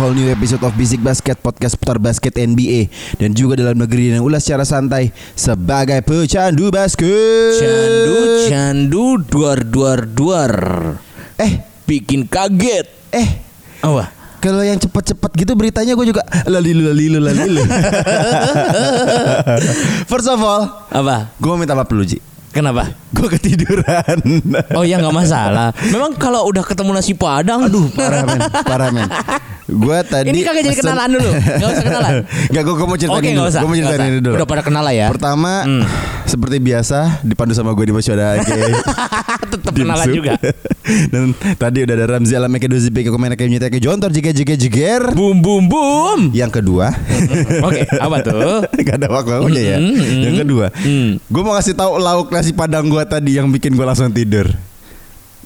Whole new episode of Basic Basket Podcast putar basket NBA Dan juga dalam negeri dan ulas secara santai Sebagai pecandu basket Candu, candu, duar, duar, duar. Eh, Bikin kaget. eh Apa? Kalau yang cepet-cepet gitu beritanya gue juga Lalilu, lalilu, lalilu First of all Apa? Gue minta maaf dulu Ji Kenapa? Gue ketiduran Oh ya nggak masalah. Memang kalau udah ketemu nasi padang, aduh. Parah men Parah men Gue tadi Ini kagak jadi pesen- kenalan dulu. Nggak usah kenalan. Gak gue mau ceritain ini dulu usah. Gue mau ceritain ini dulu Udah pada kenal lah ya. Pertama Hmm. Seperti biasa Dipandu sama gue di Masyoda Tetap kenalan juga. Dan tadi udah ada Ramzi Alam Eke Dozi Peke Komen Nyete Eke Jontor Jika Jika Jiger Boom, boom, boom. Yang kedua Oke, apa tuh? Gak ada waktu-waktunya ya Mm, mm, Yang kedua mm. Gue mau kasih tahu lauk nasi padang gue tadi Yang bikin gue langsung tidur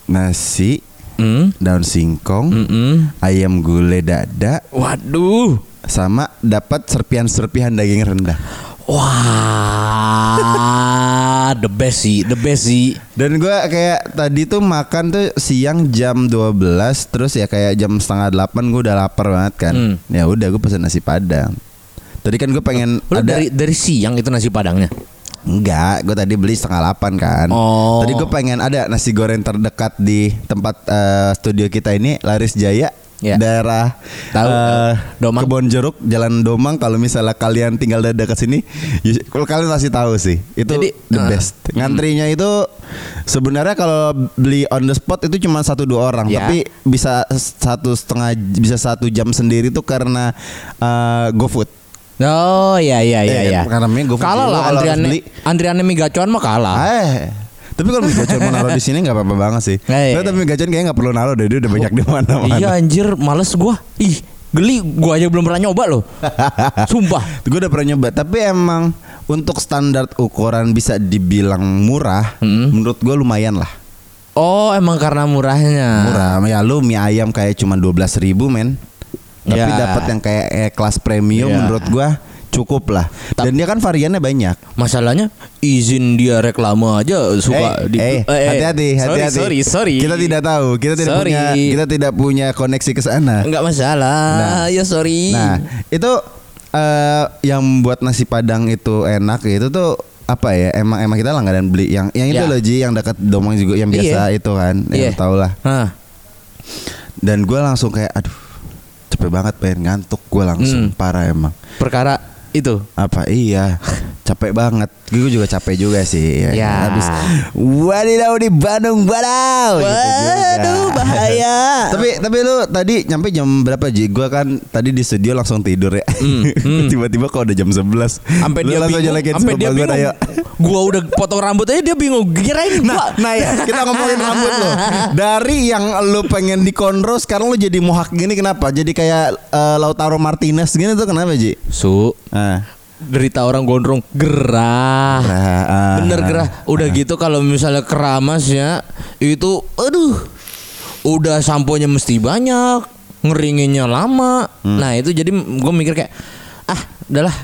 Nasi Hmm. Daun singkong Mm-mm. Ayam gulai dada Waduh. Sama dapat serpihan-serpihan daging rendah Wah, the best sih, the best sih. Dan gue kayak tadi tuh makan tuh siang jam 12 Terus ya kayak jam setengah 8 gue udah lapar banget kan Hmm. Ya udah gue pesen nasi padang Tadi kan gue pengen Lu ada dari dari siang itu nasi padangnya. Enggak, gue tadi beli setengah 8 kan Oh. Tadi gue pengen ada nasi goreng terdekat di tempat eh, studio kita ini Laris Jaya Ya. Daerah Tahu, eh, Domang. Kebon Jeruk Jalan Domang Kalau misalnya kalian tinggal de- dekat sini you- Kalau kalian pasti tahu sih Itu Jadi, the eh, best Ngantrinya itu Sebenarnya kalau beli on the spot itu cuma satu dua orang Ya. Tapi bisa satu setengah Bisa satu jam sendiri tuh karena eh, GoFood Oh iya iya iya Iya, iya. karena GoFood. Kalah lah beli- antrian mie gacuan mah kalah. Eh, tapi kalau mie gacor mau naruh di sini nggak apa-apa banget sih. Eh, Tapi tapi mie gacor kayaknya nggak perlu naruh deh, dia udah banyak di mana-mana. Iya anjir, males gua. Ih, geli gua aja belum pernah nyoba loh. Sumpah. Gue udah pernah nyoba, tapi emang untuk standar ukuran bisa dibilang murah, Hmm. menurut gue lumayan lah. Oh, emang karena murahnya. Murah, ya lu mie ayam kayak cuma 12.000 ribu men. Tapi Ya. dapat yang kayak eh, kelas premium Ya. menurut gua cukup lah. Dan dia kan variannya banyak. Masalahnya izin dia reklame aja suka eh, di eh, hati-hati, sorry, hati-hati. Sorry, sorry. Kita tidak tahu, kita tidak Sorry. punya, kita tidak punya koneksi ke sana. Enggak masalah. Nah. ya sorry. Nah, itu eh yang buat nasi padang itu enak itu tuh apa ya? Emang emang kita langganan beli yang yang itu Ya. loh Ji yang dekat Domang juga yang biasa Iya. itu kan, yang Iya. tau lah. Dan gue langsung kayak aduh capek banget pengen ngantuk gue langsung Hmm. parah emang. Perkara itu. Apa iya capek banget. Gue juga capek juga sih. Ya. Ya. Habis wadidaw di Bandung Badau. gitu. Waduh, bahaya. tapi tapi lu tadi nyampe jam berapa Ji? Gua kan tadi di studio langsung tidur ya. hmm. Tiba-tiba kok udah jam 11 Sampai dia langsung bingung. jelekin Sampai dia gua, bingung. ayo. Gua udah potong rambut aja dia bingung. Kirain Nah, gua. nah ya kita ngomongin rambut lo. Dari yang lu pengen dikondro sekarang lu jadi mohak gini kenapa? Jadi kayak eh, Lautaro Martinez gini tuh kenapa Ji? Su, Ah. derita orang gondrong gerah. Ah, ah, Bener ah. gerah. Udah gitu kalau misalnya keramas ya itu aduh. Udah samponya mesti banyak, ngeringinnya lama. Hmm. Nah, itu jadi gue mikir kayak ah, udahlah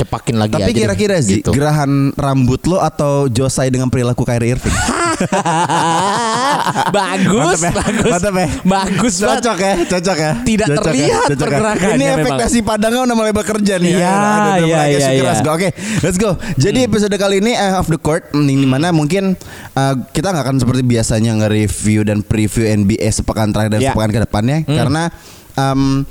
cepakin lagi Tapi aja. deh." kira-kira Zi, gitu. gerahan rambut lo atau Josai dengan perilaku Kyrie Irving? bagus, ya? bagus. Ya? Bagus banget. Cocok ya, cocok ya. Tidak Cocok ya, terlihat ya. pergerakannya Ini efek memang. nasi padangnya udah mulai bekerja nih. Iya, ya. Iya, iya, keras. iya. Oke, let's go. Jadi episode kali ini eh, off the court, hmm, di mana mungkin eh, kita nggak akan seperti biasanya nge-review dan preview NBA sepekan terakhir dan Iya. sepekan ke depannya, karena em,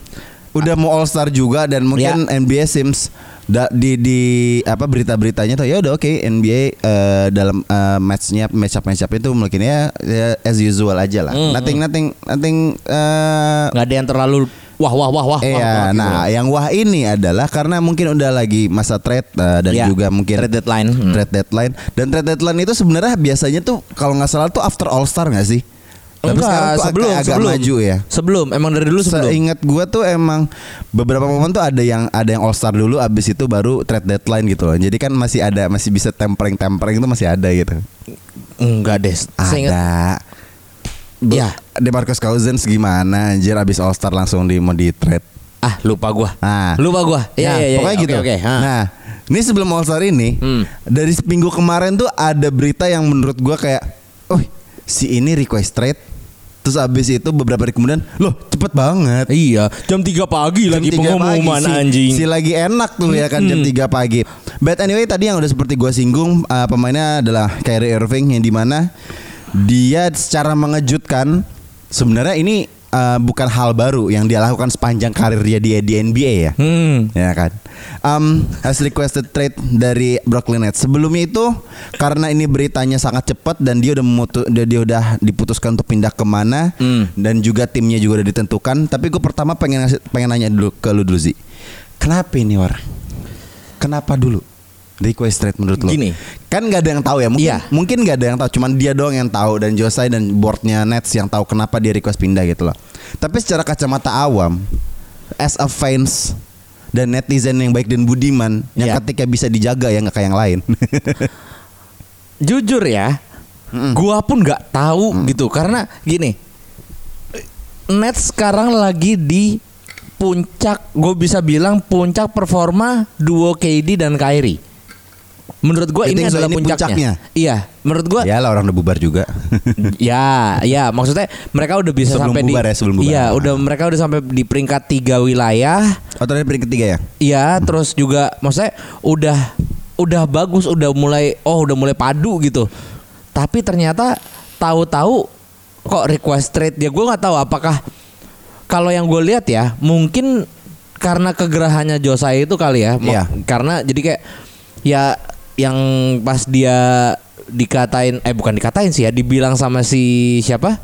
udah mau All Star juga dan mungkin NBA Sims da- di di apa berita-beritanya tuh ya udah oke NBA eh, dalam eh, matchnya match up match up itu mungkin ya, ya as usual aja lah Hmm, nothing nothing nothing eh, nggak ada yang terlalu wah wah wah wah. Iya, wah, gitu. nah yang wah ini adalah karena mungkin udah lagi masa trade uh, dan Iya, juga mungkin trade deadline. Hmm. Trade deadline dan trade deadline itu sebenarnya biasanya tuh kalau nggak salah tuh after All Star nggak sih? Tapi Enggak, sekarang tuh sebelum, agak, agak sebelum. maju ya. Sebelum, emang dari dulu sebelum. Seingat gua tuh emang beberapa momen tuh ada yang ada yang All Star dulu, abis itu baru trade deadline gitu loh. Jadi kan masih ada masih bisa tempering tempering itu masih ada gitu. Enggak deh. Seingat- Ada. Ya. DeMarcus Cousins gimana anjir abis All Star langsung di mau di trade. Ah, lupa gua. Nah, Lupa gua. Iya, Nah, iya, iya. pokoknya Oke, gitu. Oke, ha. Nah, ini sebelum All Star ini, Hmm. dari minggu kemarin tuh ada berita yang menurut gua kayak, oh si ini request trade. Terus abis itu beberapa hari kemudian, loh cepet banget. Iya, jam 3 pagi Jam lagi 3 pengumuman pagi, si, anjing. Si lagi enak tuh ya kan jam 3 pagi. But anyway tadi yang udah seperti gua singgung uh, pemainnya adalah Kyrie Irving yang di mana dia secara mengejutkan sebenarnya ini uh, bukan hal baru yang dia lakukan sepanjang karir dia di, di NBA ya. Hmm. Ya kan. Um, has requested trade dari Brooklyn Nets. Sebelumnya itu karena ini beritanya sangat cepat dan dia udah memutu, dia, dia udah diputuskan untuk pindah ke mana Hmm. dan juga timnya juga udah ditentukan. Tapi gue pertama pengen ngasih- pengen nanya dulu ke lu dulu Zi. Kenapa ini war? Kenapa dulu? Request trade menurut lo? Gini. Kan nggak ada yang tahu ya. Mungkin Iya. mungkin nggak ada yang tahu. Cuman dia doang yang tahu dan Josai dan boardnya Nets yang tahu kenapa dia request pindah gitu loh. Tapi secara kacamata awam, as a fans dan netizen yang baik dan budiman yang Iya. ketika bisa dijaga ya nggak kayak yang lain. Jujur ya, gua pun nggak tahu gitu karena gini. Nets sekarang lagi di puncak, gue bisa bilang puncak performa duo KD dan Kyrie. Menurut gua ini adalah Ini puncaknya. puncaknya? Iya, menurut gua ya lah orang udah bubar juga. ya, ya maksudnya mereka udah bisa Sebelum sampai bubar di ya, sebelum bubar. Iya, udah mereka udah sampai di peringkat tiga wilayah. Atau dari peringkat ketiga ya? Iya, terus juga maksudnya udah udah bagus, udah mulai oh udah mulai padu gitu. Tapi ternyata tahu-tahu kok request trade dia gue nggak tahu apakah kalau yang gue lihat ya mungkin karena kegerahannya Josai itu kali ya. Iya. Karena jadi kayak ya yang pas dia dikatain eh bukan dikatain sih ya dibilang sama si siapa?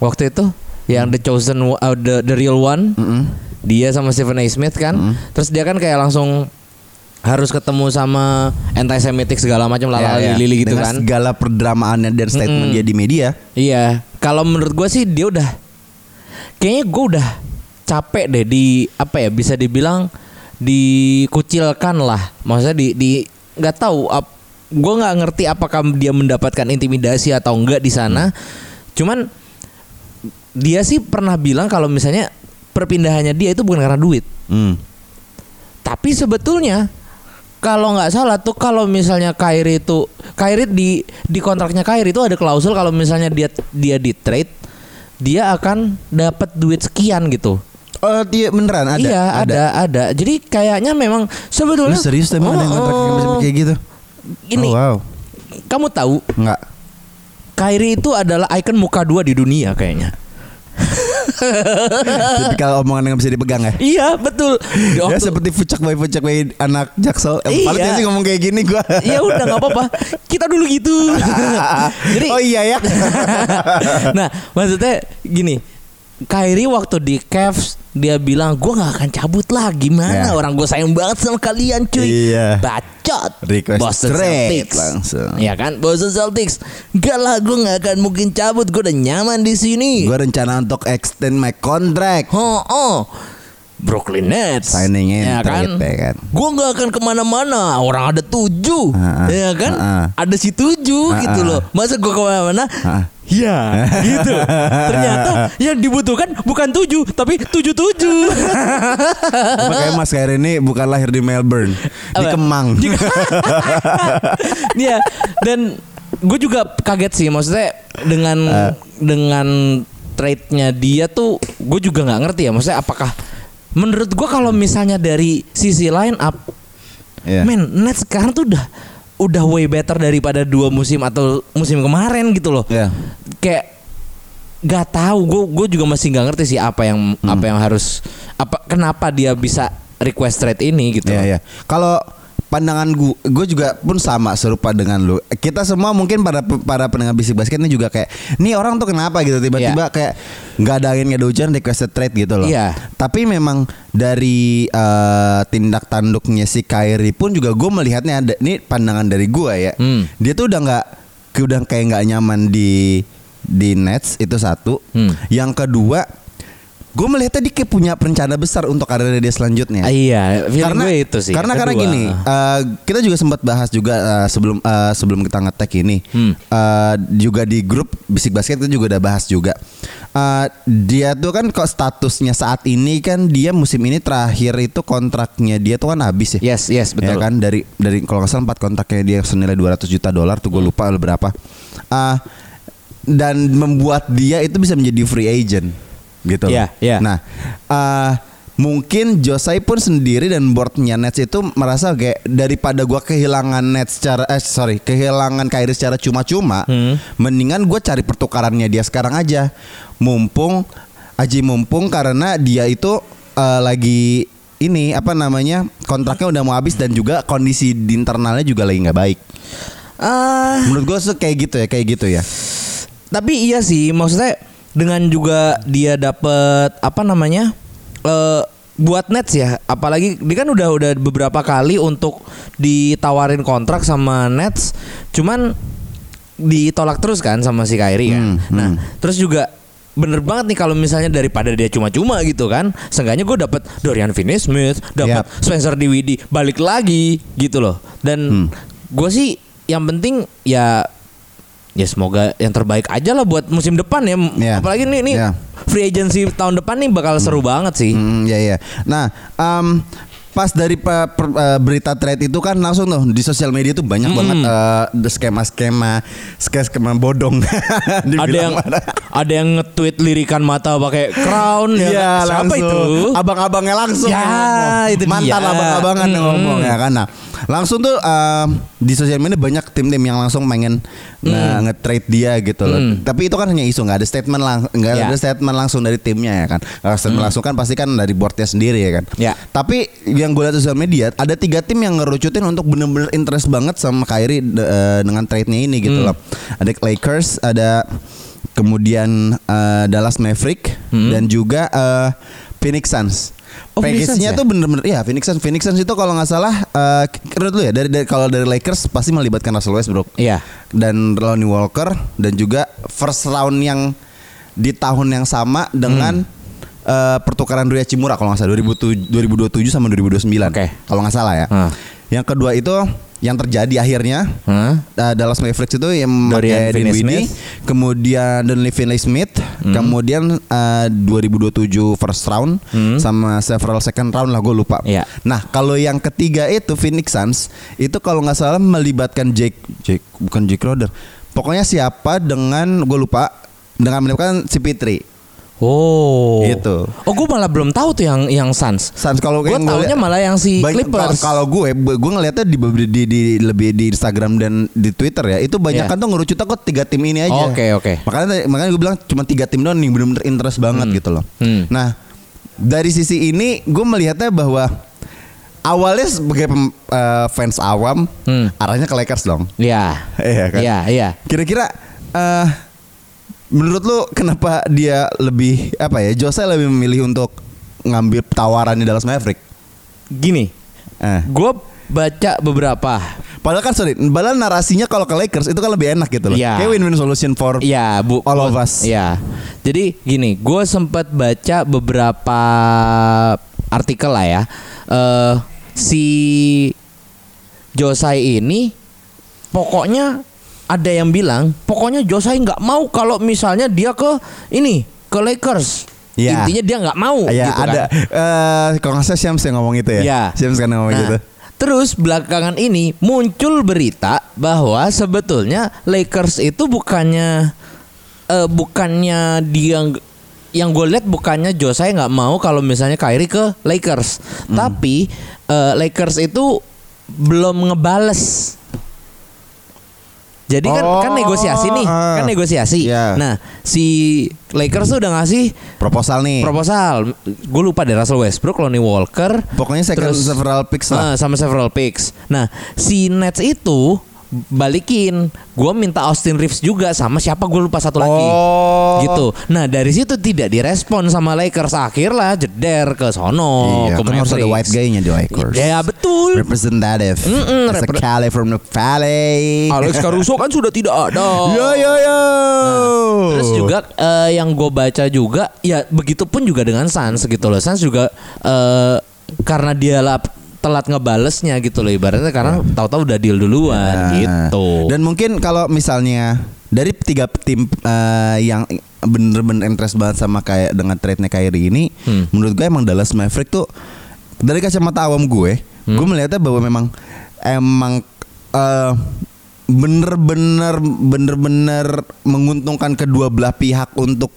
Waktu itu yang the chosen uh, the the real one. Dia sama Stephen A. Smith kan? Terus dia kan kayak langsung harus ketemu sama anti semitic segala macam Ya, ya. lili gitu Dengan kan. segala perdramaannya dan statement Mm-mm. dia di media. iya. Kalau menurut gue sih dia udah kayaknya gue udah capek deh di apa ya bisa dibilang dikucilkan lah. Maksudnya di di nggak tahu gue nggak ngerti apakah dia mendapatkan intimidasi atau enggak di sana cuman dia sih pernah bilang kalau misalnya perpindahannya dia itu bukan karena duit Hmm. tapi sebetulnya kalau nggak salah tuh kalau misalnya Kyrie itu Kyrie di di kontraknya Kyrie itu ada klausul kalau misalnya dia dia di trade dia akan dapat duit sekian gitu. Oh, dia beneran ada. iya ada. ada Jadi kayaknya memang Lu sebetulnya serius emang ada yang kontrak Oh, oh. kayak gitu? Ini Oh, wow. kamu tahu Enggak. Kyrie itu adalah ikon muka dua di dunia kayaknya. Tipikal omongan yang bisa dipegang ya. iya betul. Di Ya seperti fucak boy fucak boy anak jaksel. Eh, Iya. Paling sih ngomong kayak gini gua. ya udah nggak apa-apa. Kita dulu gitu. Jadi oh iya ya. nah, maksudnya gini. Kyrie waktu di Cavs dia bilang gue nggak akan cabut lah gimana Ya. orang gue sayang banget sama kalian cuy Iya. bacot Request Boston Celtics langsung. ya kan Boston Celtics gak lah gue nggak akan mungkin cabut gue udah nyaman di sini Gua rencana untuk extend my contract. oh oh Brooklyn Nets Signing in ya kan, ya kan? gue nggak akan ke mana-mana orang ada tujuh Ah, ah. ya kan Ah, ah. ada si tujuh Ah, gitu ah. loh masa gue ke mana-mana Ah. Ya gitu ternyata yang dibutuhkan bukan tujuh tapi tujuh tujuh Makanya Mas Khair ini bukan lahir di Melbourne, di Apa? Kemang. Iya dan gue juga kaget sih maksudnya dengan Eh. dengan trade-nya dia tuh gue juga nggak ngerti ya maksudnya apakah menurut gue kalau misalnya dari sisi line up Iya. men Nets sekarang tuh udah udah way better daripada dua musim atau musim kemarin gitu loh Iya. kayak nggak tahu gue gue juga masih nggak ngerti sih apa yang apa yang harus apa kenapa dia bisa request trade ini gitu Iya, iya. Kalau pandangan gue gue juga pun sama serupa dengan lu kita semua mungkin para para pendengar bisik basket ini juga kayak nih orang tuh kenapa gitu tiba-tiba Iya. kayak nggak ada angin nggak ada hujan requested trade gitu loh Iya. tapi memang dari eh, tindak tanduknya si Kyrie pun juga gue melihatnya ada ini pandangan dari gue ya Hmm. dia tuh udah nggak udah kayak nggak nyaman di di Nets itu satu Hmm. yang kedua gue melihatnya dia kayak punya rencana besar untuk karir dia selanjutnya Ah, iya, feeling gue itu sih. karena Kedua. karena gini, eh, kita juga sempat bahas juga eh, sebelum eh, sebelum kita ngetek ini, Hmm. Eh, juga di grup bisik basket itu juga udah bahas juga. Eh, dia tuh kan kok statusnya saat ini kan dia musim ini terakhir itu kontraknya dia tuh kan habis ya. Yes, yes, betul. Ya kan dari dari kalau nggak salah empat kontraknya dia senilai 200 juta dolar tuh gue lupa berapa. Ah, dan membuat dia itu bisa menjadi free agent gitu. Iya, iya. Nah, eh, mungkin Josai pun sendiri dan boardnya Nets itu merasa kayak daripada gua kehilangan Nets secara eh sorry kehilangan Kyrie secara cuma-cuma, Hmm. mendingan gue cari pertukarannya dia sekarang aja. Mumpung aji mumpung karena dia itu eh, lagi ini apa namanya kontraknya udah mau habis dan juga kondisi di internalnya juga lagi nggak baik. Ah, Menurut gue kayak gitu ya, kayak gitu ya. tapi iya sih, maksudnya dengan juga dia dapet apa namanya? eh buat Nets ya, apalagi dia kan udah udah beberapa kali untuk ditawarin kontrak sama Nets, cuman ditolak terus kan sama si Kyrie kan. Hmm, Nah, hmm. terus juga bener banget nih kalau misalnya daripada dia cuma-cuma gitu kan, seenggaknya gue dapet Dorian Finney-Smith, dapat Yap. Spencer Dinwiddie balik lagi gitu loh. Dan Hmm. gue sih yang penting ya ya semoga yang terbaik aja lah buat musim depan ya. Ya. Apalagi nih nih Ya. free agency tahun depan nih bakal seru banget sih. Hmm, ya ya. Nah, em, pas dari pe- per- eh, berita trade itu kan langsung tuh di sosial media tuh banyak Hmm. banget eh, the skema-skema skema bodong. Ada yang mana. ada yang nge-tweet lirikan mata pakai crown ya. Iya Siapa langsung. itu? Abang-abangnya langsung Ya, ngomong. itu dia. Mantan abang-abangan Hmm. ngomong ya kan Nah langsung tuh em, di sosial media banyak tim-tim yang langsung pengen nge- nge-trade dia gitu loh Hmm. Tapi itu kan hanya isu nggak ada statement lang nggak Ya. ada statement langsung dari timnya ya kan Kalau statement langsung kan pasti kan dari boardnya sendiri ya kan Ya. Tapi yang gue lihat di sosial media ada tiga tim yang ngerucutin untuk bener-bener interest banget sama Kyrie eh, dengan trade-nya ini gitu Hmm. loh. Ada Lakers, ada kemudian eh, Dallas Maverick Hmm. dan juga eh, Phoenix Suns. Oh, Package-nya ya? tuh bener-bener ya Phoenix Suns Phoenix Suns itu kalau nggak salah eh menurut lu ya dari, dari kalau dari Lakers pasti melibatkan Russell Westbrook Iya. dan Lonnie Walker dan juga first round yang di tahun yang sama dengan eh, pertukaran Rui Hachimura kalau nggak salah 2007 2027 sama 2029 Oke. kalau nggak salah ya. Hmm. Yang kedua itu yang terjadi akhirnya Hah? uh, Dallas Mavericks itu yang memakai Dinwiddie, kemudian Donley Finney-Smith, Hmm. kemudian uh, 2027 first round sama several second round lah gue lupa. Hmm. Iya. Nah kalau yang ketiga itu Phoenix Suns itu kalau nggak salah melibatkan Jake, Jake bukan Jake Roder, pokoknya siapa dengan gue lupa dengan melibatkan si Pitri. Oh. Gitu. Oh, gue malah belum tahu tuh yang yang Suns. Suns kalau Gue yang liat- malah yang si Banyak- Clippers. Kalau gue, gue ngeliatnya di, di, di, lebih di Instagram dan di Twitter ya, itu banyak kan Iya. tuh ngerucut kok tiga tim ini aja. Oke, oke. Makanya makanya gue bilang cuma tiga tim doang nih bener-bener interest banget gitu loh. Hmm. Nah dari sisi ini gue melihatnya bahwa awalnya sebagai pem- eh, fans awam Hmm. arahnya ke Lakers dong. Iya. Iya kan? Iya, iya. Kira-kira eh menurut lu kenapa dia lebih apa ya? Jose lebih memilih untuk ngambil tawaran di Dallas Maverick? Gini, Eh. gue baca beberapa. Padahal kan sorry, padahal narasinya kalau ke Lakers itu kan lebih enak gitu loh. Iya. Kayak win-win solution for Iya, bu. All of us. Iya. Jadi gini, gue sempat baca beberapa artikel lah ya. Eh si Josai ini pokoknya ada yang bilang, pokoknya Josai nggak mau kalau misalnya dia ke ini ke Lakers. Iya. Intinya dia nggak mau. Ya gitu ada kan. eh kalau nggak salah yang ngomong itu ya. Shams kan ngomong Nah, gitu. Terus belakangan ini muncul berita bahwa sebetulnya Lakers itu bukannya eh, bukannya dia ng- yang gue lihat bukannya Josai nggak mau kalau misalnya Kyrie ke Lakers, Hmm. tapi eh, Lakers itu belum ngebales Jadi kan Oh, kan negosiasi nih, ah. kan negosiasi. Iya. Nah, si Lakers tuh udah ngasih Proposal nih. proposal. Gue lupa deh Russell Westbrook, Lonnie Walker, Pokoknya second terus- several picks lah. Ah, sama several picks. Nah, si Nets itu balikin. Gua minta Austin Reeves juga sama siapa gue lupa satu lagi. Oh. Gitu. Nah, dari situ tidak direspon sama Lakers. Akhirnya jeder ke sono iya, ke kan harus ada white guy-nya di Lakers. Ya betul. Representative. Mm-mm, As a repre- Cali from the Valley. Alex Caruso kan sudah tidak ada. Yo yo yo. Terus juga eh, yang gue baca juga ya begitupun juga dengan Suns gitu loh. Suns juga eh, karena dia lah telat ngebalesnya gitu loh ibaratnya karena tahu-tahu udah deal duluan Nah, gitu. Dan mungkin kalau misalnya dari tiga tim eh, yang bener-bener interest banget sama kayak dengan trade-nya Kyrie ini, Hmm. menurut gue emang Dallas Maverick tuh dari kacamata awam gue, Hmm. gue melihatnya bahwa memang emang eh, bener-bener bener-bener menguntungkan kedua belah pihak untuk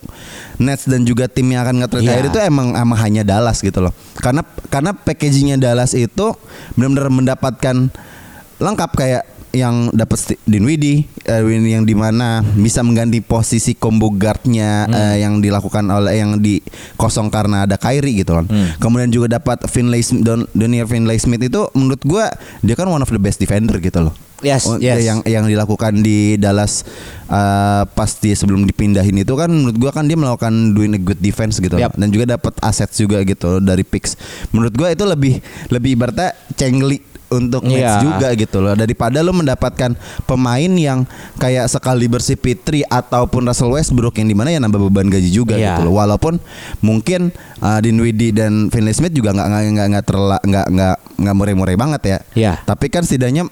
Nets dan juga tim yang akan nge-trade. Kyrie itu emang emang hanya Dallas gitu loh. Karena karena packagingnya Dallas itu benar-benar mendapatkan lengkap kayak yang dapat Dinwiddie eh, Win- yang di mana bisa mengganti posisi combo guardnya eh, yang dilakukan oleh yang dikosong karena ada Kyrie gitu loh. Kemudian juga dapat Finlay Don Donier Finlay Smith itu menurut gua dia kan one of the best defender gitu loh. Yes, Oh, yes. yang yang dilakukan di Dallas eh, pas dia sebelum dipindahin itu kan menurut gua kan dia melakukan doing a good defense gitu. Yap. dan juga dapat aset juga gitu dari picks. Menurut gua itu lebih lebih ibaratnya cengli untuk Nets Iya. juga gitu loh daripada lo mendapatkan pemain yang kayak sekali bersih Pitri ataupun Russell Westbrook yang di mana ya nambah beban gaji juga Iya. gitu loh walaupun mungkin uh, Dinwiddie dan Finley Smith juga nggak nggak nggak nggak nggak nggak nggak banget ya Iya. tapi kan setidaknya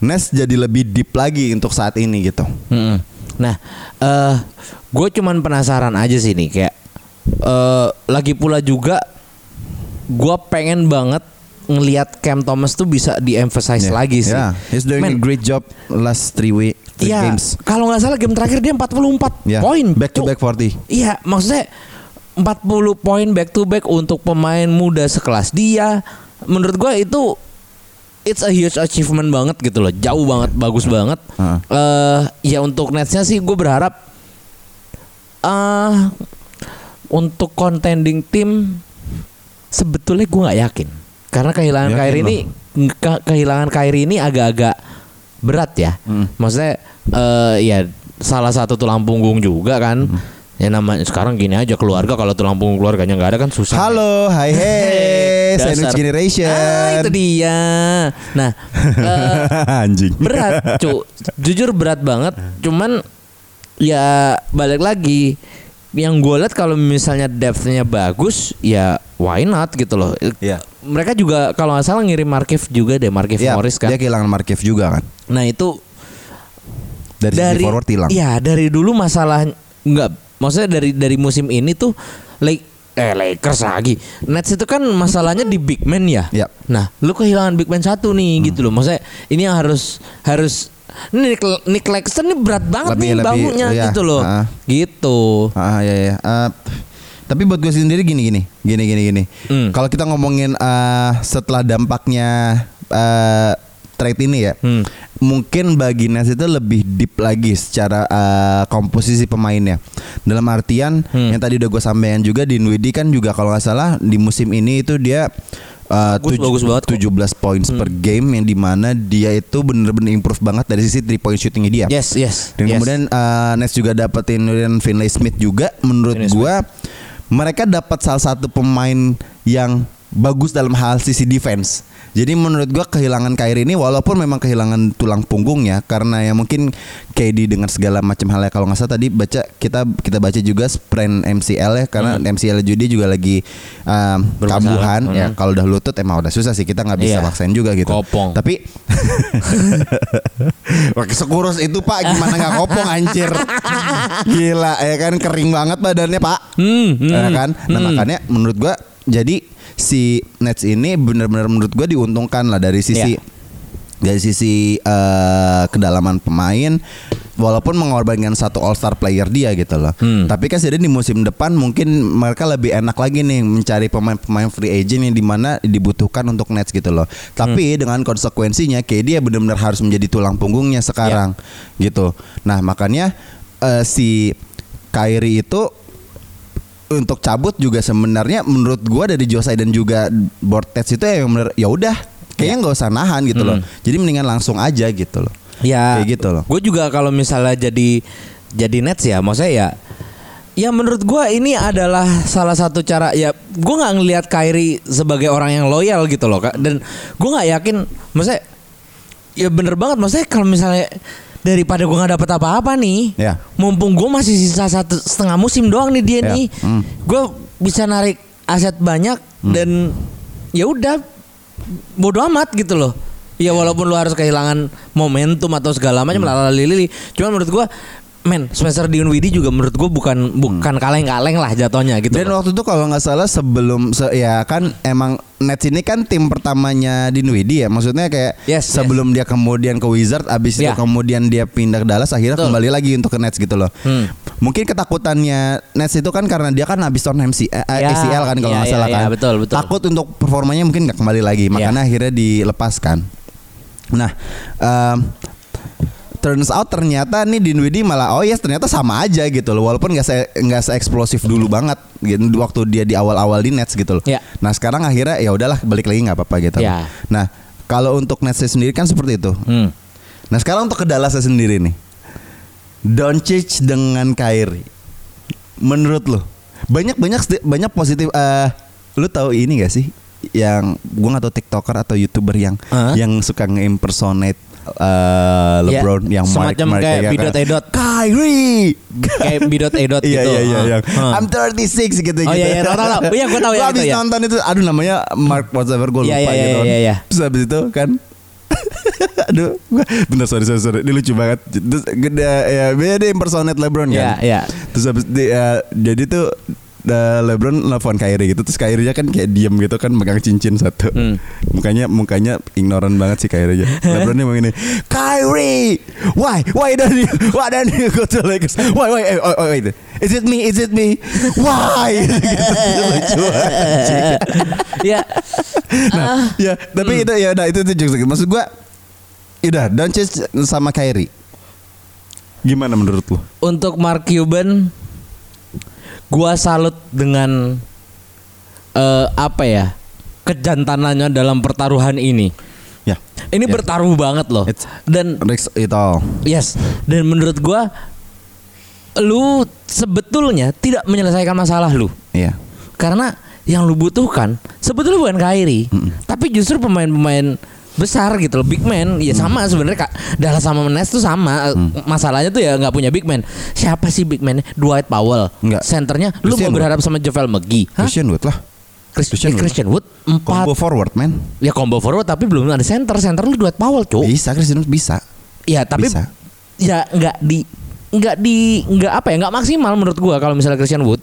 Nets jadi lebih deep lagi untuk saat ini gitu Mm-mm. Nah, eh gue cuman penasaran aja sih nih kayak eh lagi pula juga gue pengen banget ngelihat Cam Thomas tuh bisa di-emphasize Yeah. lagi sih. Yeah, he's doing Men, a great job last three week three Iya, games kalau nggak salah game terakhir dia 44 Yeah, poin. back to back 40 Iya, maksudnya 40 poin back to back untuk pemain muda sekelas dia. Menurut gua itu it's a huge achievement banget gitu loh. Jauh banget, bagus banget. Heeh. Eh ya untuk Netsnya sih gue berharap eh untuk contending tim sebetulnya gue nggak yakin karena kehilangan Yakin Kyrie lo? ini ke- kehilangan Kyrie ini agak-agak berat ya. Hmm. Maksudnya eh ya salah satu tulang punggung juga kan. Hmm. Ya namanya sekarang gini aja keluarga kalau tulang punggung keluarganya nggak ada kan susah. Halo, hai hey, Dasar. sandwich generation. Ah, itu dia. Nah, eh, Anjing. berat cu jujur berat banget cuman ya balik lagi yang gue lihat kalau misalnya depthnya bagus ya why not gitu loh Iya. mereka juga kalau nggak salah ngirim Markif juga deh Markif Iya, Morris kan Dia kehilangan Markiev juga kan. nah itu Dari, dari forward hilang. ya dari dulu masalah nggak maksudnya dari dari musim ini tuh like eh Lakers lagi Nets itu kan masalahnya di big man ya Iya. nah lu kehilangan big man satu nih gitu loh maksudnya ini yang harus harus Nick, Nick Claxton ini berat banget Lebih- nih lebih, bangunnya iya, gitu loh ah. gitu Ah ya ya. Eh, tapi buat gue sendiri gini gini gini gini gini. Hmm. Kalau kita ngomongin eh, setelah dampaknya eh, trade ini ya, Hmm. mungkin bagi Nets itu lebih deep lagi secara eh, komposisi pemainnya. Dalam artian Hmm. yang tadi udah gue sampaikan juga Dinwiddie kan juga kalau nggak salah di musim ini itu dia eh, Bagus, tuj- bagus banget kok. 17 points per game yang di mana dia itu bener-bener improve banget dari sisi three point shootingnya dia. yes yes Dan yes. kemudian uh, Nets juga dapetin Dorian Finlay Smith juga menurut Finney gua mereka dapat salah satu pemain yang bagus dalam hal sisi defense. Jadi menurut gua kehilangan Kyrie ini walaupun memang kehilangan tulang punggungnya karena ya mungkin KD dengan segala macam halnya kalau nggak salah tadi baca kita kita baca juga sprain MCL ya karena MCL juga dia juga lagi um, kambuhan ya Hmm. kalau udah lutut emang udah susah sih kita nggak bisa Iya. maksain juga gitu. Kopong. Tapi Wah, sekurus itu Pak gimana nggak kopong anjir. Gila ya kan kering banget badannya Pak. Hmm, hmm, Ya kan? Nah, hmm. makanya menurut gua jadi si Nets ini benar-benar menurut gua diuntungkan lah dari sisi Iya. dari sisi eh, kedalaman pemain walaupun mengorbankan satu All Star player dia gitu loh. Hmm. Tapi kan jadi di musim depan mungkin mereka lebih enak lagi nih mencari pemain-pemain free agent yang di mana dibutuhkan untuk Nets gitu loh. Tapi Hmm. dengan konsekuensinya KD ya benar-benar harus menjadi tulang punggungnya sekarang Ya. gitu. Nah makanya eh, si Kyrie itu untuk cabut juga sebenarnya menurut gua dari Josai dan juga Bortes itu ya bener ya udah kayaknya nggak usah nahan gitu loh. Hmm. Jadi mendingan langsung aja gitu loh. Ya, Kayak gitu loh. Gue juga kalau misalnya jadi jadi Nets ya, maksudnya ya Ya menurut gua ini adalah salah satu cara ya gue nggak ngelihat Kyrie sebagai orang yang loyal gitu loh kak dan gue nggak yakin maksudnya ya bener banget maksudnya kalau misalnya daripada gue nggak dapet apa-apa nih Ya. mumpung gue masih sisa satu setengah musim doang nih dia Ya. nih Hmm. gue bisa narik aset banyak dan ya udah bodoh amat gitu loh ya walaupun lu harus kehilangan momentum atau segala macam lalala lili cuman menurut gua men Spencer Dinwiddie juga menurut gua bukan bukan kaleng-kaleng lah jatuhnya gitu Dan loh. waktu itu kalau nggak salah sebelum se- ya kan emang Nets ini kan tim pertamanya Dinwiddie ya. Maksudnya kayak Yes, sebelum dia kemudian ke Wizard abis itu Ya. kemudian dia pindah ke Dallas akhirnya Betul. kembali lagi untuk ke Nets gitu loh. Hmm. Mungkin ketakutannya Nets itu kan karena dia kan habis turn MC, eh, Ya, ACL kan kalau ya, nggak ya, salah ya, kan. betul, betul. Takut untuk performanya mungkin nggak kembali lagi. Makanya akhirnya dilepaskan. Nah, em, turns out ternyata nih Dinwiddie malah oh yes ternyata sama aja gitu loh walaupun nggak se nggak se eksplosif dulu banget gitu waktu dia di awal-awal di Nets gitu loh. Ya. Nah sekarang akhirnya ya udahlah balik lagi nggak apa-apa gitu. Ya. Nah kalau untuk Nets sendiri kan seperti itu. Hmm. Nah sekarang untuk ke Dallas sendiri nih Doncic dengan Kyrie Menurut lo Banyak banyak banyak positif eh Lu tahu ini gak sih Yang Gue gak tahu tiktoker atau youtuber yang? Yang suka nge-impersonate eh, LeBron Ya, yang semacam Mark- kayak kayak- bidot edot. Kyrie kayak bidot edot Iya gitu iya iya Heeh. yang Heeh. I'm 36 gitu gitu. Oh, iya, iya, tahu, tahu. Iya, gua tahu yang habis itu, ya. nonton itu aduh namanya Mark whatever gue Iya, lupa iya, gitu. iya, kan. iya, iya. Terus habis itu kan Aduh, bentar sorry sorry sorry. Ini lucu banget. Terus gede ya dia impersonate LeBron Iya, kan. iya. Terus habis di, eh, jadi tuh eh, LeBron nelfon Kyrie gitu terus Kyrie-nya kan kayak diem gitu kan megang cincin satu. Hmm. Mukanya mukanya ignoran banget sih Kyrie-nya. LeBron nih begini, "Kyrie, why? Why don't you why don't you go to Lakers? Why why oh, oh, wait. Is it me? Is it me? Why?" gitu. Lucu anjing. ya Nah, ya, tapi itu ya udah itu itu jokes. Maksud gua udah Doncic sama Kyrie. Gimana menurut lu? untuk Mark Cuban gua salut dengan eh, apa ya kejantanannya dalam pertaruhan ini Ya. ini Ya. bertaruh banget loh It's- dan Rex itu all. yes dan menurut gua lu sebetulnya tidak menyelesaikan masalah lu Iya. karena yang lu butuhkan sebetulnya bukan Kyrie tapi justru pemain-pemain besar gitu loh big man ya sama sebenarnya kak Dallas sama Nets tuh sama masalahnya tuh ya nggak punya big man siapa sih big man Dwight Powell Nggak. senternya lu Christian mau berharap sama JaVale McGee Hah? Christian Wood lah. Chris- Christian eh, Wood. Christian Wood empat Combo forward man. ya combo forward tapi belum ada center center lu Dwight Powell cuk Bisa Christian Wood bisa. ya tapi Bisa. ya nggak di nggak di nggak apa ya nggak maksimal menurut gua kalau misalnya Christian Wood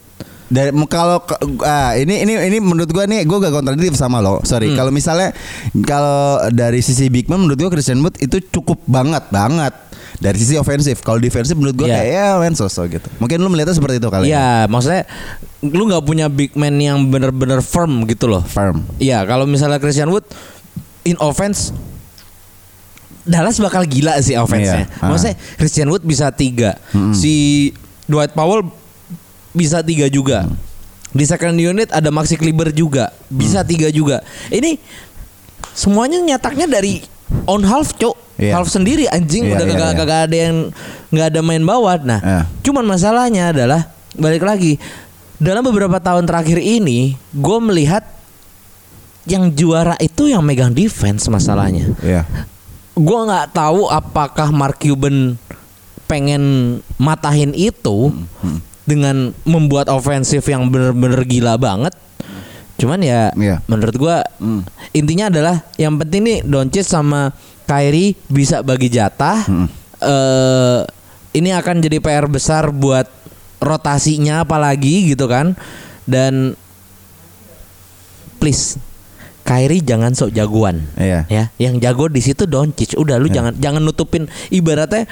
Dari kalau ah, ini ini ini menurut gua nih gua gak kontradiktif sama lo. Sorry. Hmm. Kalau misalnya kalau dari sisi big man menurut gua Christian Wood itu cukup banget banget dari sisi ofensif. Kalau defensif menurut gua Iya. kayak ya men sosok gitu. Mungkin lu melihatnya seperti itu kali. ya? Iya, maksudnya lu nggak punya big man yang bener-bener firm gitu loh. Firm. Iya, kalau misalnya Christian Wood in offense Dallas bakal gila sih offense-nya. Iya, ah. Maksudnya Christian Wood bisa tiga, si Dwight Powell bisa tiga juga. Di second unit ada Maxi Kleber juga, bisa Mm. tiga juga. Ini semuanya nyataknya dari on half, cok. Iya. Half sendiri anjing Iya, udah iya, kagak kagak ada yang nggak ada main bawah. Nah, Iya. cuman masalahnya adalah balik lagi dalam beberapa tahun terakhir ini gue melihat yang juara itu yang megang defense masalahnya. Iya. Gue nggak tahu apakah Mark Cuban pengen matahin itu dengan membuat ofensif yang bener-bener gila banget. Cuman ya Iya. menurut gua Hmm. intinya adalah yang penting nih Doncic sama Kyrie bisa bagi jatah. Hmm. Eh ini akan jadi PR besar buat rotasinya apalagi gitu kan. Dan please Kyrie jangan sok jagoan Iya. ya yang jago di situ Doncic udah lu Ya. jangan jangan nutupin ibaratnya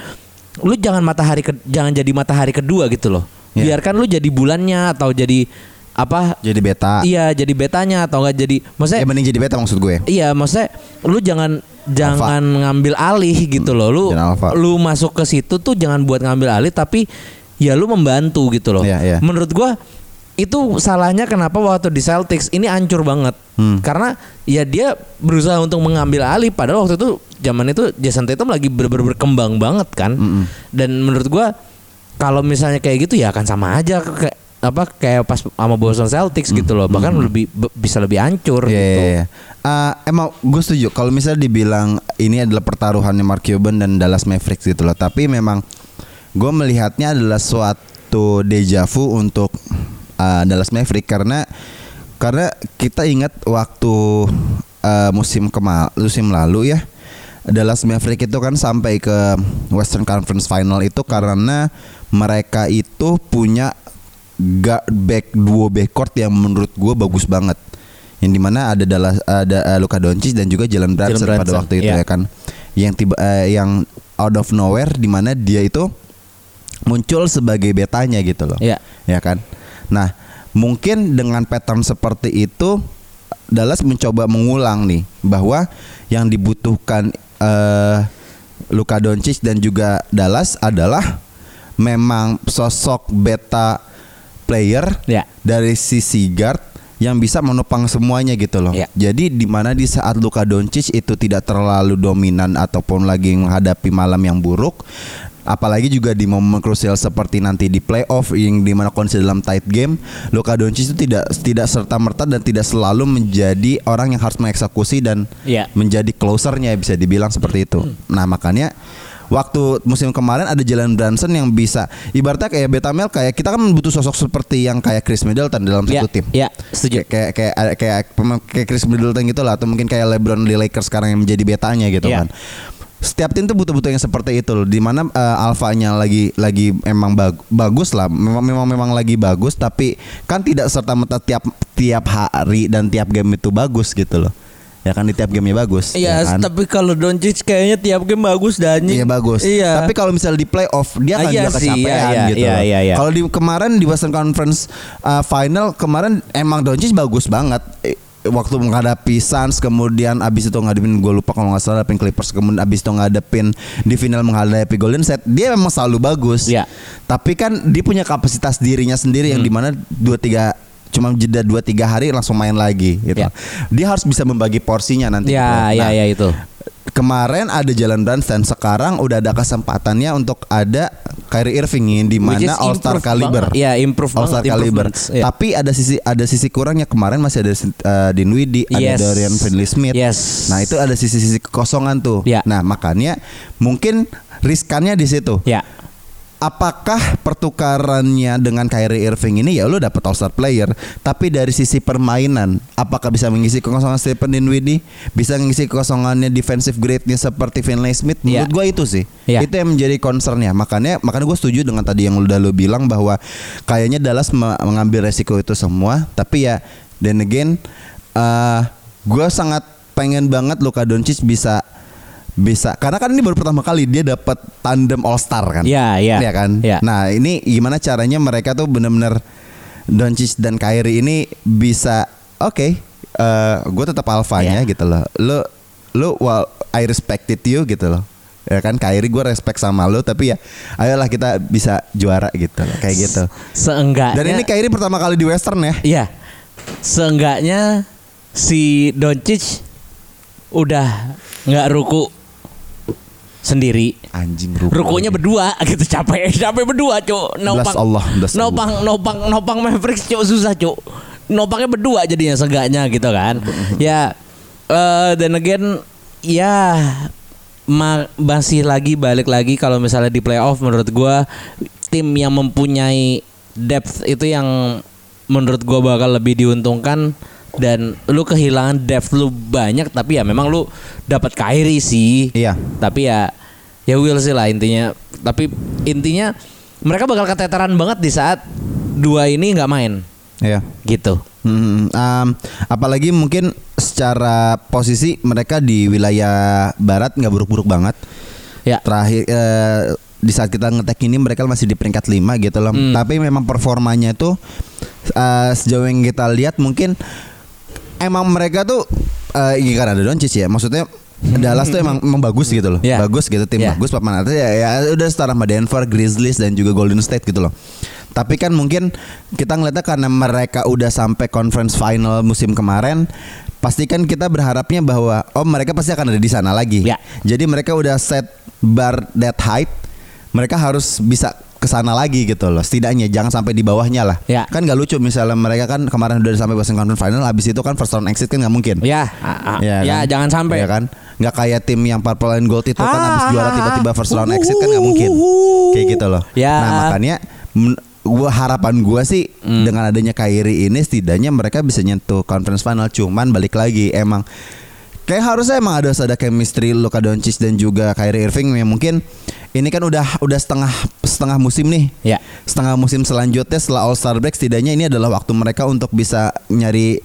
lu jangan matahari ke, jangan jadi matahari kedua gitu loh. Iya. Biarkan lu jadi bulannya atau jadi apa? Jadi beta. Iya, jadi betanya atau enggak jadi maksudnya Ya mending jadi beta maksud gue. Iya, maksudnya lu jangan jangan ngambil alih gitu loh. Lu alpha. lu masuk ke situ tuh jangan buat ngambil alih tapi ya lu membantu gitu loh. Iya, iya. Menurut gua itu salahnya kenapa waktu di Celtics ini hancur banget. Hmm. Karena ya dia berusaha untuk mengambil alih padahal waktu itu zaman itu Jason Tatum lagi ber-ber- berkembang banget kan. Dan menurut gua kalau misalnya kayak gitu ya akan sama aja kayak apa kayak pas sama Boston Celtics gitu loh. Bahkan lebih be- bisa lebih hancur Iya, gitu. iya, iya. Eh, emang gue setuju kalau misalnya dibilang ini adalah pertaruhannya Mark Cuban dan Dallas Mavericks gitu loh. Tapi memang gue melihatnya adalah suatu deja vu untuk eh, Dallas Mavericks karena karena kita ingat waktu eh, musim kemal musim lalu ya Dallas Mavericks itu kan sampai ke Western Conference Final itu karena mereka itu punya guard back duo backcourt yang menurut gue bagus banget. Yang di mana ada Dallas ada eh, Luka Doncic dan juga Jalen Brunson, pada Brunson, waktu itu iya. ya kan. Yang tiba eh, yang out of nowhere di mana dia itu muncul sebagai betanya gitu loh. Iya. Ya kan. Nah, mungkin dengan pattern seperti itu Dallas mencoba mengulang nih bahwa yang dibutuhkan eh Luka Doncic dan juga Dallas adalah memang sosok beta player Ya. dari sisi guard yang bisa menopang semuanya gitu loh. Ya. Jadi di mana di saat Luka Doncic itu tidak terlalu dominan ataupun lagi menghadapi malam yang buruk, apalagi juga di momen krusial seperti nanti di playoff yang di mana kondisi dalam tight game, Luka Doncic itu tidak tidak serta merta dan tidak selalu menjadi orang yang harus mengeksekusi dan Iya. menjadi closernya bisa dibilang seperti itu. Nah makanya waktu musim kemarin ada Jalen Brunson yang bisa ibaratnya kayak Betamel kayak kita kan butuh sosok seperti yang kayak Chris Middleton dalam satu tim. ya, setuju. Kayak kayak kayak kayak, Chris Middleton gitu lah atau mungkin kayak LeBron di Lakers sekarang yang menjadi betanya gitu Ya. kan. Setiap tim tuh butuh-butuh yang seperti itu loh. Di mana eh, alfanya lagi lagi emang bag- bagus lah, memang memang memang lagi bagus, tapi kan tidak serta merta tiap tiap hari dan tiap game itu bagus gitu loh. Ya kan di tiap gamenya bagus. Iya, ya kan? tapi kalau Doncic kayaknya tiap game bagus dan Iya bagus. Iya. Tapi kalau misalnya di playoff dia Ah, akan iya juga sih, kecapean iya, iya, gitu. iya, iya, iya. Kalau di kemarin di Western Conference uh, Final kemarin emang Doncic bagus banget. Eh, Waktu menghadapi Suns kemudian abis itu ngadepin gue lupa kalau nggak salah ngadepin Clippers kemudian abis itu ngadepin di final menghadapi Golden State dia memang selalu bagus. Iya. Tapi kan dia punya kapasitas dirinya sendiri yang di mana dua tiga cuma jeda dua tiga hari langsung main lagi gitu. Iya. Dia harus bisa membagi porsinya nanti. Ya, gitu. ya, Nah, ya itu. kemarin ada Jalan Brunson sekarang udah ada kesempatannya untuk ada Kyrie Irving di mana All Star caliber. Iya, improve All Star caliber. Iya. Tapi ada sisi ada sisi kurangnya kemarin masih ada uh, Dinwiddie, Yes. ada Dorian Finney-Smith. Yes. Nah, itu ada sisi-sisi kekosongan tuh. Iya. Nah, makanya mungkin riskannya di situ. Ya. Apakah pertukarannya dengan Kyrie Irving ini ya lu dapat All Star player, tapi dari sisi permainan apakah bisa mengisi kekosongan Stephen Dinwiddie, bisa mengisi kekosongannya defensive grade-nya seperti Finlay Smith? Iya. Menurut gua itu sih. Iya. Itu yang menjadi concernnya. Makanya makanya gue setuju dengan tadi yang udah lu bilang bahwa kayaknya Dallas me- mengambil resiko itu semua, tapi ya then again eh gue sangat pengen banget Luka Doncic bisa bisa karena kan ini baru pertama kali dia dapat tandem All Star kan. Iya, iya. Iya kan? Iya. Nah, ini gimana caranya mereka tuh bener-bener Doncic dan Kyrie ini bisa oke, gue tetap alfanya Iya. gitu loh. Lu lu well I respected you gitu loh. Ya kan Kyrie gue respect sama lu tapi ya ayolah kita bisa juara gitu loh kayak gitu. Seenggaknya Dan ini Kyrie pertama kali di Western ya. Iya. Seenggaknya si Doncic udah nggak ruku sendiri. Anjing ruko. Rukunya berdua gitu capek, capek berdua, Cuk. Bless Allah, nopang, nopang, nopang Mavericks, Cuk, susah, Cuk. Nopangnya berdua jadinya seenggaknya gitu kan. ya eh dan again ya ma- masih lagi balik lagi kalau misalnya di playoff menurut gua tim yang mempunyai depth itu yang menurut gua bakal lebih diuntungkan dan lu kehilangan depth lu banyak tapi ya memang lu dapat Kyrie sih. Iya. Tapi ya ya will sih lah intinya. Tapi intinya mereka bakal keteteran banget di saat dua ini nggak main Iya. gitu. Hmm, um, apalagi mungkin secara posisi mereka di wilayah barat nggak buruk-buruk banget. Ya. Terakhir eh, di saat kita ngetek ini mereka masih di peringkat 5 gitu loh. Hmm. Tapi memang performanya itu eh, sejauh yang kita lihat mungkin emang mereka tuh eh iya kan ada Doncic ya. Maksudnya Dallas tuh emang, emang bagus gitu loh. Ya. Bagus gitu tim Ya. bagus papan atas ya, ya udah setara sama Denver, Grizzlies dan juga Golden State gitu loh. Tapi kan mungkin kita ngeliatnya karena mereka udah sampai conference final musim kemarin pasti kan kita berharapnya bahwa oh mereka pasti akan ada di sana lagi. Ya. Jadi mereka udah set bar that height. Mereka harus bisa ke sana lagi gitu loh. Setidaknya jangan sampai di bawahnya lah. Ya. Kan gak lucu misalnya mereka kan kemarin udah sampai Western Conference Final habis itu kan first round exit kan nggak mungkin. Ya, Iya ya, kan? jangan sampai. Iya kan nggak kayak tim yang purple and gold itu kan Ah, habis juara ah, tiba-tiba first round ah. exit kan nggak mungkin kayak gitu loh Ya. nah makanya gua harapan gua sih Hmm. dengan adanya Kyrie ini setidaknya mereka bisa nyentuh conference final cuman balik lagi emang kayak harusnya emang ada ada chemistry Luka Doncic dan juga Kyrie Irving yang mungkin ini kan udah udah setengah setengah musim nih Ya. setengah musim selanjutnya setelah All Star break setidaknya ini adalah waktu mereka untuk bisa nyari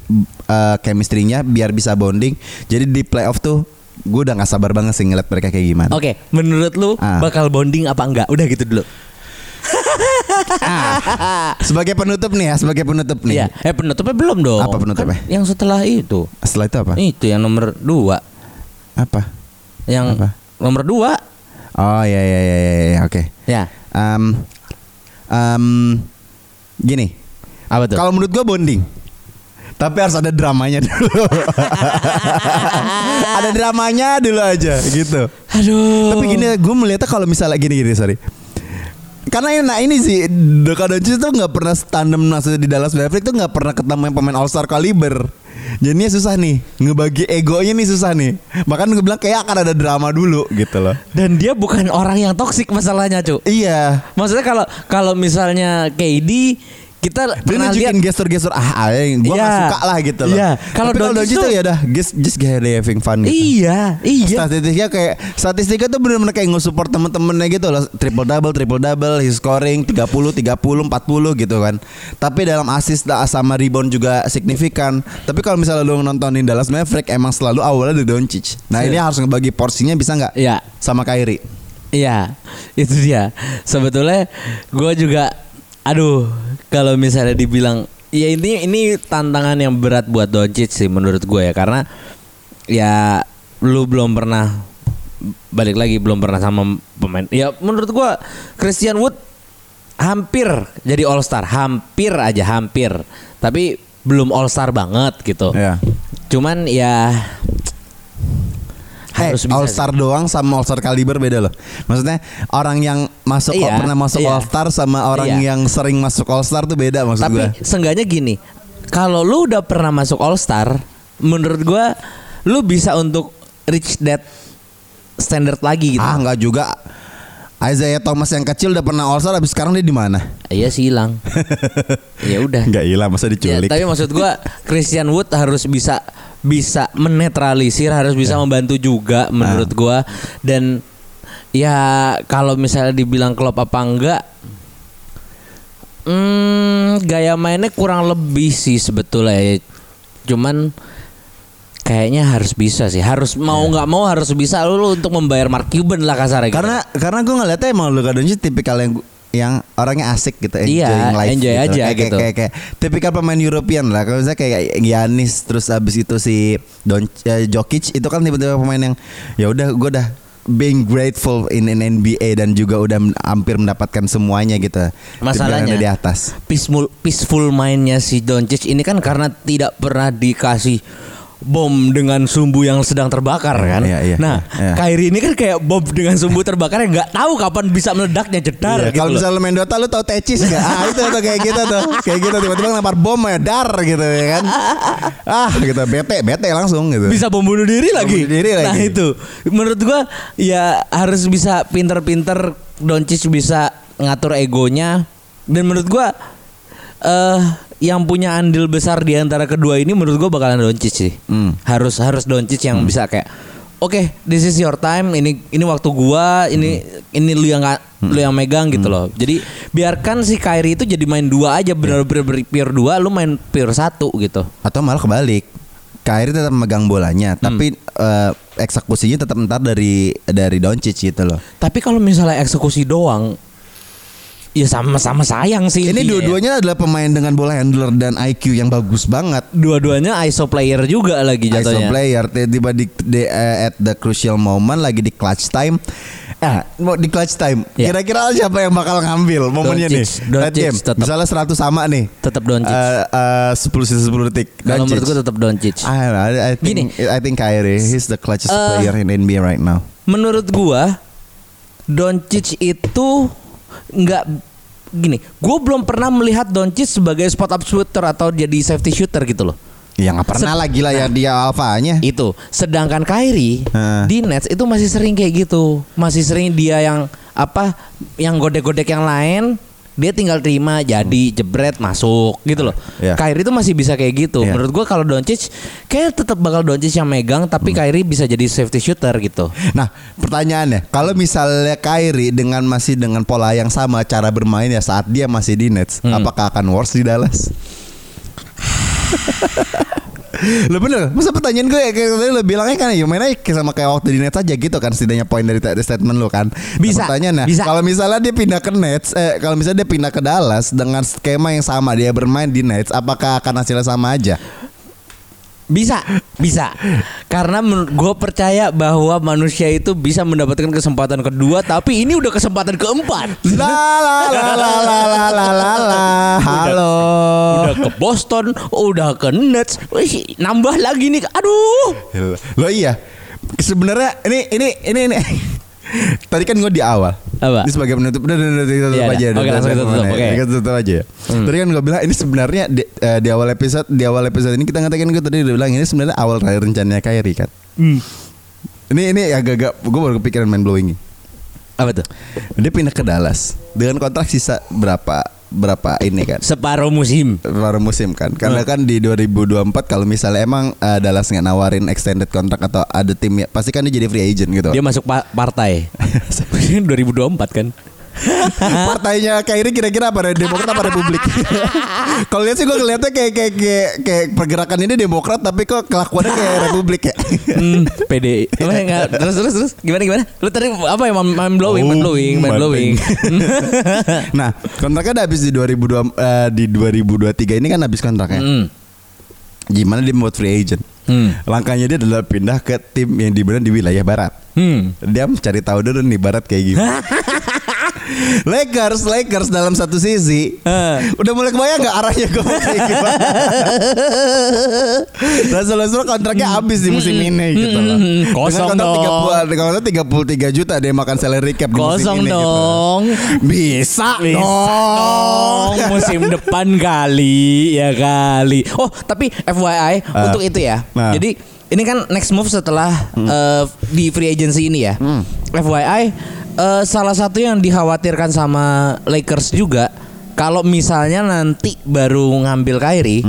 uh, chemistry-nya biar bisa bonding. Jadi di playoff tuh gue udah nggak sabar banget sih ngeliat mereka kayak gimana. Oke, menurut lu Ah. bakal bonding apa enggak? Udah gitu dulu. Sebagai penutup nih ya, sebagai penutup nih. Iya. Eh penutupnya belum dong. Apa penutupnya? Kan yang setelah itu. Setelah itu apa? Itu yang nomor dua. Apa? Yang Apa? nomor dua. Oh ya ya ya ya, ya, oke. Ya. Em, em, gini, Apa tuh? kalau menurut gue bonding. Tapi harus ada dramanya dulu. ada dramanya dulu aja gitu. Aduh. Tapi gini gue melihatnya kalau misalnya gini gini sorry. Karena ini, nah ini sih Luka Doncic tuh nggak pernah tandem maksudnya di Dallas Mavericks tuh nggak pernah ketemu yang pemain All Star kaliber. Jadinya susah nih ngebagi egonya nih susah nih. Makanya gue bilang kayak akan ada drama dulu gitu loh. Dan dia bukan orang yang toksik masalahnya, Cuk. Iya. Maksudnya kalau kalau misalnya KD kita Dia nunjukin gestur-gestur ah, ah gue Iya. gak suka lah gitu loh. Iya. Kalau Doncic tuh ya udah just just kayak having fun gitu. Iya, iya. Statistiknya kayak statistiknya tuh bener-bener kayak nge-support temen-temennya gitu loh. Triple double, triple double, his scoring 30, 30, 40 gitu kan. Tapi dalam assist sama rebound juga signifikan. Tapi kalau misalnya lu nontonin Dallas Maverick emang selalu awalnya dari Doncic. Nah, ini harus ngebagi porsinya bisa nggak? Iya. Sama Kyrie. Iya, itu dia. Sebetulnya gue juga, aduh, kalau misalnya dibilang, ya ini ini tantangan yang berat buat Doncic sih menurut gue ya, karena ya lu belum pernah balik lagi belum pernah sama pemain. Ya menurut gue Christian Wood hampir jadi All Star, hampir aja hampir, tapi belum All Star banget gitu. Iya. Cuman ya Hey, harus bisa All sih. Star doang sama All Star kaliber beda loh. Maksudnya orang yang masuk Iya, pernah masuk iya. All Star sama orang Iya. yang sering masuk All Star tuh beda maksud Tapi gue. seenggaknya gini, kalau lu udah pernah masuk All Star, menurut gua lu bisa untuk reach that standard lagi gitu. Ah nggak juga. Isaiah Thomas yang kecil udah pernah All Star, habis sekarang dia di mana? Iya sih hilang. ya udah. Nggak hilang, masa Ya, diculik? tapi maksud gua Christian Wood harus bisa bisa menetralisir, harus bisa membantu juga menurut gua dan ya kalau misalnya dibilang klub apa enggak Hmm, gaya mainnya kurang lebih sih sebetulnya ya. Cuman kayaknya harus bisa sih. Harus mau nggak mau harus bisa lu, lu untuk membayar Mark Cuban lah kasarnya. gitu. karena karena gue ngeliatnya emang Luka Doncic tipikal yang yang orangnya asik gitu, Iya, enjoying life enjoy gitu. aja kayak, gitu. Kayak, kayak, kayak tipikal pemain European lah. Kalau misalnya kayak Giannis terus abis itu si Don eh, Jokic itu kan tiba-tiba pemain yang ya udah gue udah being grateful in, in NBA dan juga udah hampir mendapatkan semuanya gitu. Masalahnya- di atas. peaceful peaceful mindnya si Doncic ini kan karena tidak pernah dikasih bom dengan sumbu yang sedang terbakar kan. Iya, iya, nah, iya. Kyrie ini kan kayak bom dengan sumbu terbakar yang nggak tahu kapan bisa meledaknya jedar Iya, gitu. kalau misalnya main Dota lu tau tecis gak? Ah itu tuh kayak gitu tuh Kayak gitu tiba-tiba ngelempar bom ya dar gitu ya kan Ah gitu bete bete langsung gitu bisa bom bunuh diri lagi. bunuh diri Nah lagi. itu menurut gua ya harus bisa pinter-pinter Doncic bisa ngatur egonya dan menurut gua eh yang punya andil besar di antara kedua ini menurut gua bakalan Doncic sih. Hmm. Harus harus Doncic yang bisa kayak Oke, this is your time. Ini ini waktu gua. Ini ini lu yang nggak- lu yang megang gitu loh. Jadi biarkan si Kyrie itu jadi main dua aja bener-bener pure dua. Lu main pure satu gitu. Atau malah kebalik Kyrie tetap megang bolanya, tapi eh, eksekusinya tetap ntar dari dari Doncic gitu loh. Tapi kalau misalnya eksekusi doang ya sama-sama sayang sih. Ini intinya ya. dua-duanya adalah pemain dengan bola handler dan IQ yang bagus banget. dua-duanya ISO player juga lagi ISO jatuhnya. player tiba-tiba di, di- eh, at the crucial moment lagi di clutch time. Ah, mau di clutch time. Ya. Kira-kira siapa yang bakal ngambil momennya nih? Red game. tetap. Misalnya 100 sama nih. Tetap Doncic. Eh, eh, 10 sisa 10 detik. Kalau menurut gue tetap Doncic. I, know, I, I think, Gini. I think Kyrie he's the clutchest Eh, player in NBA right now. Menurut gua Doncic itu nggak gini. Gue belum pernah melihat Doncic sebagai spot up shooter atau jadi safety shooter gitu loh. Ya nggak pernah Sed- lah gila ya dia alfanya. Itu. Sedangkan Kyrie Hah. di Nets itu masih sering kayak gitu. Masih sering dia yang apa yang godek-godek yang lain dia tinggal terima jadi jebret masuk gitu loh. Iya. Kyrie itu masih bisa kayak gitu. Iya. Menurut gua kalau Doncic kayak tetap bakal Doncic yang megang tapi Kyrie bisa jadi safety shooter gitu. Nah, pertanyaannya, kalau misalnya Kyrie dengan masih dengan pola yang sama cara bermainnya saat dia masih di Nets, Hmm. apakah akan worse di Dallas? Lo bener, masa pertanyaan gue ya, kayak tadi lo bilangnya kan ya mainnya sama kayak waktu di Nets aja gitu kan setidaknya poin dari statement lo kan. Nah, Bisa, pertanyaannya, bisa. kalau misalnya dia pindah ke Nets, eh kalau misalnya dia pindah ke Dallas dengan skema yang sama dia bermain di Nets, apakah akan hasilnya sama aja? Bisa, bisa. Karena gue percaya bahwa manusia itu bisa mendapatkan kesempatan kedua, tapi ini udah kesempatan keempat. La la la la la la la la. la. Halo. Udah, udah ke Boston, udah ke Nets, Wih, nambah lagi nih. Aduh. Lo iya. Sebenarnya ini ini ini ini Tadi kan gue di awal. Apa? Ini sebagai penutup. Udah, udah, udah, kita tutup Iya, aja. dah. udah, langsung udah, kita tutup, udah, oke. Hmm. Kita tutup aja. ya. Tadi kan gue bilang ini sebenarnya di, eh, di awal episode di awal episode ini kita ngatakan gue tadi udah bilang ini sebenarnya awal dari rencananya Kyrie kan. Hmm. Ini ini agak-agak gue baru kepikiran main blowing. Apa tuh? Dia pindah ke Dallas dengan kontrak sisa berapa berapa ini kan? Separuh musim. baru musim kan karena Hmm. kan di 2024 kalau misalnya emang uh, Dallas nggak nawarin extended kontrak atau ada tim ya pasti kan dia jadi free agent gitu Dia masuk pa- partai. 2024 kan. partainya Kyrie kira-kira apa Demokrat apa Republik kalau lihat sih gue ngeliatnya kayak kayak kayak, kayak pergerakan ini Demokrat tapi kok kelakuannya kayak Republik ya Hmm, PD. Apa enggak? Terus terus terus gimana gimana? Lu tadi apa ya mind blowing, mind blowing, mind blowing. nah kontraknya udah habis di 2002 eh, di 2023 ini kan habis kontraknya Hmm. gimana dia membuat free agent Hmm. langkahnya dia adalah pindah ke tim yang di di wilayah barat Hmm. Dia mencari tahu dulu nih barat kayak gimana. Lakers, Lakers dalam satu sisi Eh. Udah mulai kebayang gak arahnya gue kayak gimana Russell Westbrook kontraknya habis di musim ini gitu loh Hmm, kosong Dengan dong. kontrak 30, dengan kontrak 33 juta dia makan salary cap di musim Kosong ini gitu. dong. Bisa, Bisa dong musim depan kali ya kali. Oh tapi FYI Ah. untuk itu ya. Nah. Jadi ini kan next move setelah eh, di free agency ini ya. FYI eh, salah satu yang dikhawatirkan sama Lakers juga kalau misalnya nanti baru ngambil Kyrie.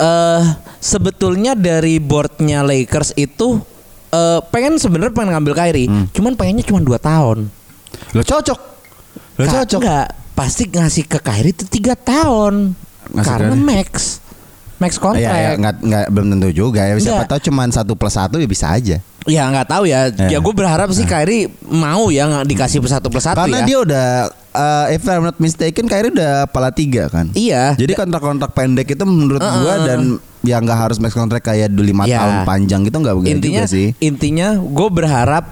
eh sebetulnya dari boardnya Lakers itu eh, pengen sebenarnya pengen ngambil Kyrie, cuman pengennya cuma 2 tahun. Lo cocok Lo Ka- cocok Enggak, pasti ngasih ke Kyrie itu tiga tahun. Ngasih Karena Kyrie. max. Max kontrak. Iya, ya, nggak, nggak, belum tentu juga ya Siapa tahu cuman satu plus satu ya bisa aja Ya nggak tahu ya. Ya. Ya gue berharap sih Kyrie mau ya nggak dikasih satu plus satu Karena ya. dia udah uh, if I'm not mistaken Kyrie udah pala tiga kan. Iya. Jadi kontrak-kontrak pendek itu menurut gua dan ya nggak harus max kontrak kayak dulu lima Ya. tahun panjang gitu nggak begitu intinya juga sih. intinya gue berharap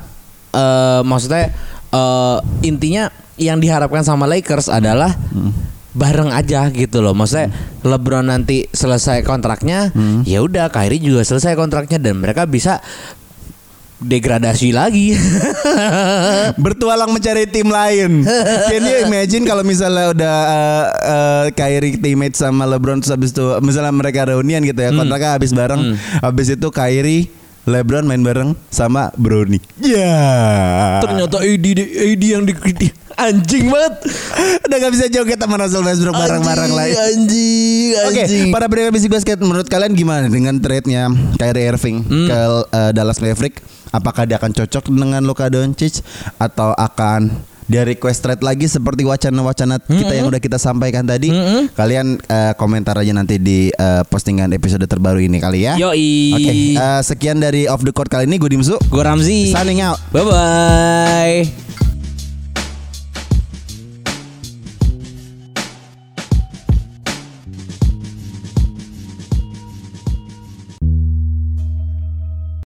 eh maksudnya eh intinya yang diharapkan sama Lakers adalah Hmm. bareng aja gitu loh. Maksudnya LeBron nanti selesai kontraknya, Hmm. ya udah Kyrie juga selesai kontraknya dan mereka bisa degradasi lagi. Bertualang mencari tim lain. Can you imagine kalau misalnya udah uh, uh, Kyrie teammate sama LeBron terus habis itu misalnya mereka reunian gitu ya, kontraknya habis bareng. Habis itu Kyrie LeBron main bareng sama Brownie. Ya. Ternyata AD AD yang di anjing banget. Udah gak bisa joget sama Russell Westbrook bareng-bareng lagi. Anjing, Oke, anjing. para pendengar bisik basket menurut kalian gimana dengan trade-nya Kyrie Irving ke uh, Dallas Maverick? Apakah dia akan cocok dengan Luka Doncic atau akan dia request thread lagi seperti wacana-wacana kita yang udah kita sampaikan tadi. Kalian eh, komentar aja nanti di eh, postingan episode terbaru ini kali ya. Yoi. Oke, eh, sekian dari off the court kali ini gue Dimsu. Gue Ramzi. Signing out. Bye bye.